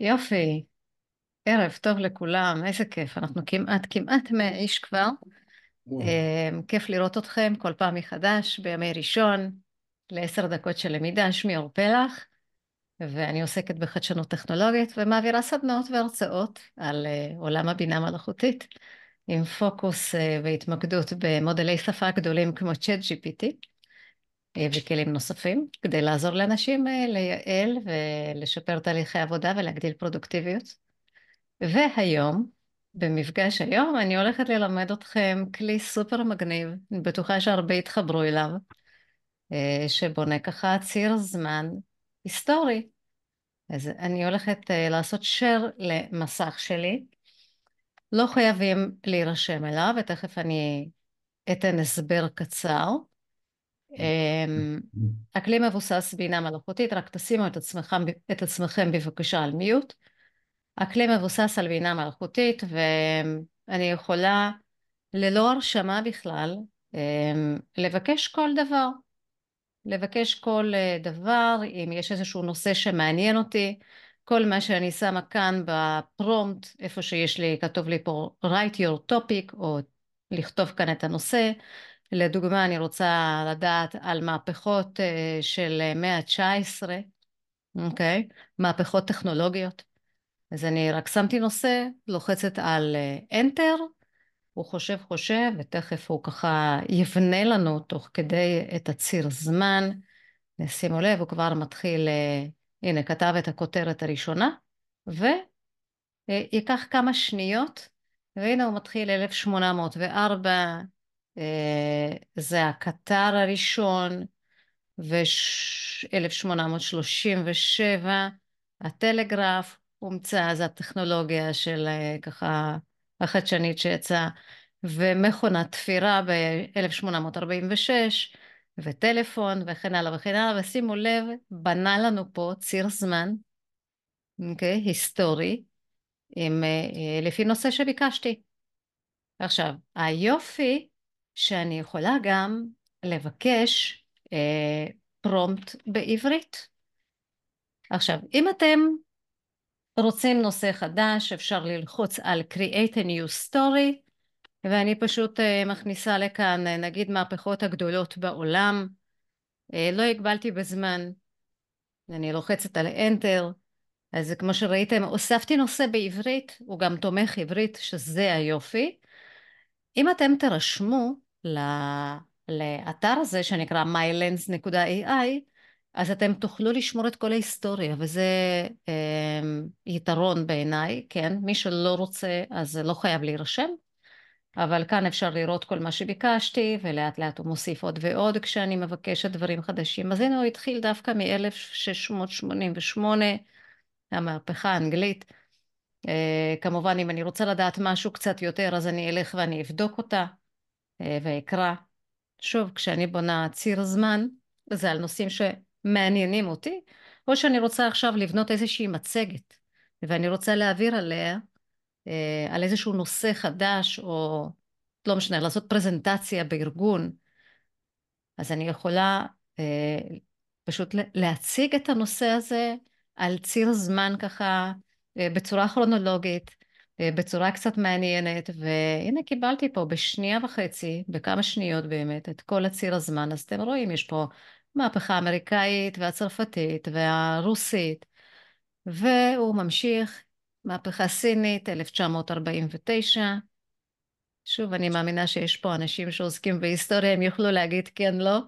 יופי, ערב טוב לכולם, איזה כיף, אנחנו כמעט כמעט 100 איש כבר. אמ, כיף לראות אתכם כל פעם מחדש בימי ראשון לעשר דקות של למידה, שמי אור פלח, ואני עוסקת בחדשנות טכנולוגית ומעבירה סדנאות והרצאות על אה, עולם הבינה מלאכותית, עם פוקוס אה, והתמקדות במודלי שפה גדולים כמו צ'אט GPT וכלים נוספים, כדי לעזור לאנשים אה, לייעל ולשפר תהליכי עבודה ולהגדיל פרודוקטיביות. והיום, במפגש היום, אני הולכת ללמד אתכם כלי סופר מגניב, אני בטוחה שהרבה יתחברו אליו, אה, שבונה ככה ציר זמן היסטורי. אז אני הולכת אה, לעשות share למסך שלי. לא חייבים להירשם אליו, ותכף אני אתן הסבר קצר. אמ, הכלי מבוסס בינה מלאכותית, רק תשימו את עצמכם, את עצמכם בבקשה על מיוט. הכלי מבוסס על בינה מלאכותית ואני יכולה ללא הרשמה בכלל אמ, לבקש כל דבר. לבקש כל אה, דבר, אם יש איזשהו נושא שמעניין אותי, כל מה שאני שמה כאן בפרומפט, איפה שיש לי, כתוב לי פה write your topic, או לכתוב כאן את הנושא. לדוגמה, אני רוצה לדעת על מהפכות אה, של המאה ה-19, אוקיי? מהפכות טכנולוגיות. אז אני רק שמתי נושא, לוחצת על אה, Enter, הוא חושב חושב, ותכף הוא ככה יבנה לנו תוך כדי את הציר זמן. שימו לב, הוא כבר מתחיל, אה, הנה, כתב את הכותרת הראשונה, וייקח כמה שניות, והנה הוא מתחיל 1804, אה, זה הקטר הראשון, ו-1837, הטלגרף, הומצא, זו הטכנולוגיה של אה, ככה החדשנית שיצאה, ומכונת תפירה ב-1846, וטלפון וכן הלאה וכן הלאה, ושימו לב, בנה לנו פה ציר זמן, אוקיי, היסטורי, עם, אה, לפי נושא שביקשתי. עכשיו, היופי שאני יכולה גם לבקש אה, פרומפט בעברית. עכשיו, אם אתם רוצים נושא חדש, אפשר ללחוץ על create a new story, ואני פשוט uh, מכניסה לכאן, uh, נגיד, מהפכות הגדולות בעולם. Uh, לא הגבלתי בזמן, אני לוחצת על enter, אז כמו שראיתם, הוספתי נושא בעברית, הוא גם תומך עברית, שזה היופי. אם אתם תרשמו לאתר הזה שנקרא mylens.ai, אז אתם תוכלו לשמור את כל ההיסטוריה, וזה אה, יתרון בעיניי, כן? מי שלא רוצה, אז לא חייב להירשם, אבל כאן אפשר לראות כל מה שביקשתי, ולאט לאט הוא מוסיף עוד ועוד כשאני מבקשת דברים חדשים. אז הנה הוא התחיל דווקא מ-1688, המהפכה האנגלית. אה, כמובן, אם אני רוצה לדעת משהו קצת יותר, אז אני אלך ואני אבדוק אותה אה, ואקרא. שוב, כשאני בונה ציר זמן, זה על נושאים ש... מעניינים אותי, או שאני רוצה עכשיו לבנות איזושהי מצגת, ואני רוצה להעביר עליה, אה, על איזשהו נושא חדש, או לא משנה, לעשות פרזנטציה בארגון, אז אני יכולה פשוט להציג את הנושא הזה על ציר זמן ככה, בצורה כרונולוגית, בצורה קצת מעניינת, והנה קיבלתי פה בשנייה וחצי, בכמה שניות באמת, את כל הציר הזמן, אז אתם רואים, יש פה מהפכה האמריקאית והצרפתית והרוסית, והוא ממשיך, מהפכה סינית, 1949. שוב, אני מאמינה שיש פה אנשים שעוסקים בהיסטוריה, הם יוכלו להגיד כן, לא,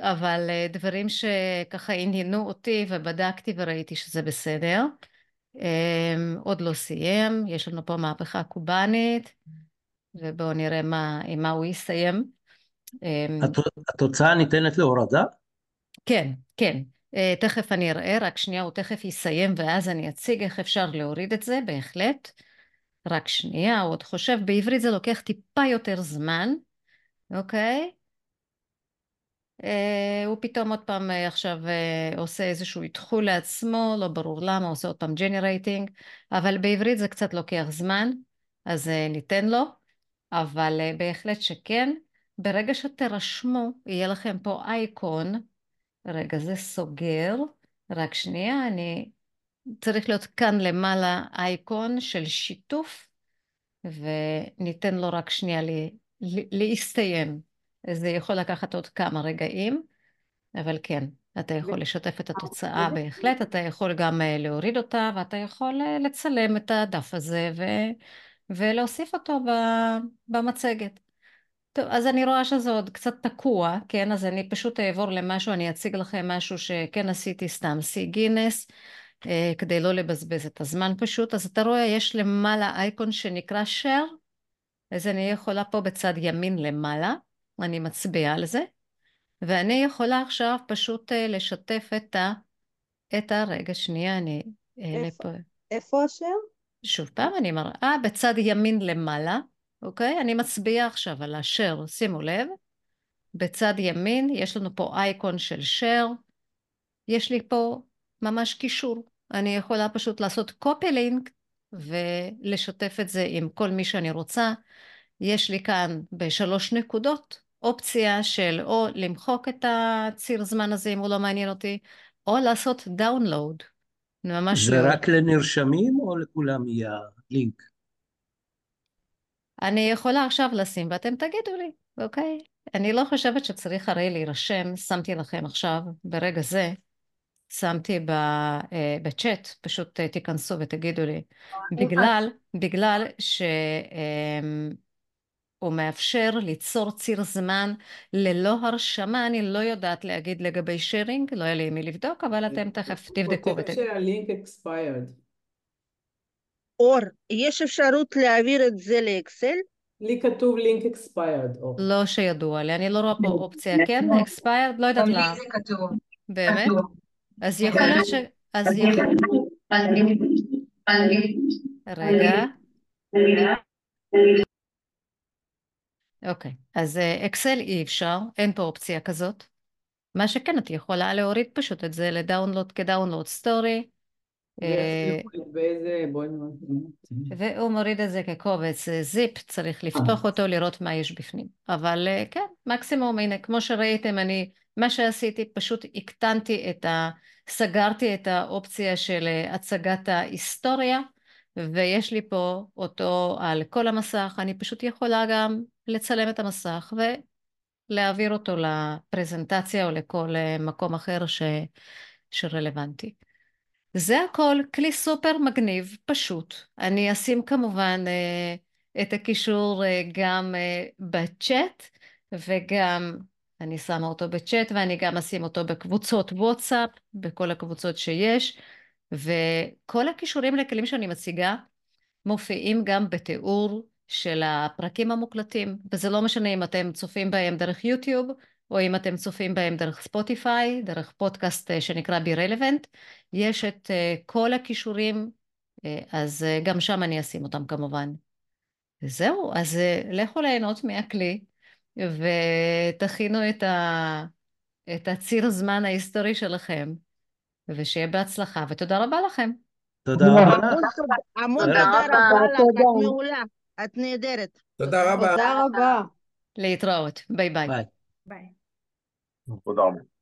אבל אה, דברים שככה עניינו אותי ובדקתי וראיתי שזה בסדר. אמ, עוד לא סיים, יש לנו פה מהפכה קובאנית, ובואו נראה מה, עם מה הוא יסיים. אמ, התוצאה ניתנת להורדה? כן, כן. Uh, תכף אני אראה, רק שנייה, הוא תכף יסיים ואז אני אציג איך אפשר להוריד את זה, בהחלט. רק שנייה, הוא עוד חושב, בעברית זה לוקח טיפה יותר זמן, אוקיי? Uh, הוא פתאום עוד פעם uh, עכשיו uh, עושה איזשהו איתחול לעצמו, לא ברור למה, עושה עוד פעם ג'נרייטינג, אבל בעברית זה קצת לוקח זמן, אז ניתן לו, אבל בהחלט שכן. ברגע שתרשמו, יהיה לכם פה אייקון, רגע, זה סוגר. רק שנייה, אני צריך להיות כאן למעלה אייקון של שיתוף, וניתן לו רק שנייה להסתיים. זה יכול לקחת עוד כמה רגעים, אבל כן, אתה יכול לשתף את התוצאה בהחלט, אתה יכול גם אה, להוריד אותה, ואתה יכול אה, לצלם את הדף הזה ו... ולהוסיף אותו במצגת. טוב, אז אני רואה שזה עוד קצת תקוע, כן? אז אני פשוט אעבור למשהו, אני אציג לכם משהו שכן עשיתי סתם, שיא גינס, אה, כדי לא לבזבז את הזמן פשוט. אז אתה רואה, יש למעלה אייקון שנקרא share, אז אני יכולה פה בצד ימין למעלה, אני מצביעה על זה, ואני יכולה עכשיו פשוט אה, לשתף את ה... את הרגע, שנייה, אני אעלה פה. איפה השם? שוב פעם, אני מראה בצד ימין למעלה, אוקיי? אני מצביעה עכשיו על השאר, שימו לב. בצד ימין יש לנו פה אייקון של share, יש לי פה ממש קישור. אני יכולה פשוט לעשות copy link ולשתף את זה עם כל מי שאני רוצה. יש לי כאן בשלוש נקודות אופציה של או למחוק את הציר זמן הזה אם הוא לא מעניין אותי, או לעשות דאונלואוד. ממש זה לא. רק לנרשמים או לכולם יהיה לינק? אני יכולה עכשיו לשים ואתם תגידו לי, אוקיי? אני לא חושבת שצריך הרי להירשם, שמתי לכם עכשיו, ברגע זה, שמתי אה, בצ'אט, פשוט אה, תיכנסו ותגידו לי, בגלל, בגלל ש... הוא מאפשר ליצור ציר זמן ללא הרשמה, אני לא יודעת להגיד לגבי שיירינג, לא היה לי מי לבדוק, אבל אתם תכף תבדקו. הוא כותב שהלינק expired. אור, יש אפשרות להעביר את זה לאקסל? לי כתוב לינק expired, אור. לא שידוע לי, אני לא רואה פה אופציה, כן? expired? לא יודעת למה. באמת? אז יכול להיות ש... אז יכול... רגע. אוקיי, אז אקסל אי אפשר, אין פה אופציה כזאת. מה שכן, את יכולה להוריד פשוט את זה לדאונלוד כדאונלוד סטורי. והוא מוריד את זה כקובץ זיפ, צריך לפתוח אותו, לראות מה יש בפנים. אבל כן, מקסימום, הנה, כמו שראיתם, אני, מה שעשיתי, פשוט הקטנתי את ה... סגרתי את האופציה של הצגת ההיסטוריה, ויש לי פה אותו על כל המסך, אני פשוט יכולה גם לצלם את המסך ולהעביר אותו לפרזנטציה או לכל אה, מקום אחר ש... שרלוונטי. זה הכל כלי סופר מגניב, פשוט. אני אשים כמובן אה, את הקישור אה, גם בצ'אט וגם אני שמה אותו בצ'אט ואני גם אשים אותו בקבוצות וואטסאפ, בכל הקבוצות שיש, וכל הכישורים לכלים שאני מציגה מופיעים גם בתיאור של הפרקים המוקלטים, וזה לא משנה אם אתם צופים בהם דרך יוטיוב, או אם אתם צופים בהם דרך ספוטיפיי, דרך פודקאסט אה, שנקרא בי רלוונט, יש את אה, כל הכישורים, אה, אז גם שם אני אשים אותם כמובן. וזהו, אז לכו ליהנות מהכלי, ותכינו את, ה... את הציר זמן ההיסטורי שלכם, ושיהיה בהצלחה, ותודה רבה לכם. תודה רבה. המון תודה רבה לך, את מעולה. את נהדרת. תודה רבה. תודה רבה. להתראות. bye bye. bye. תודה רבה.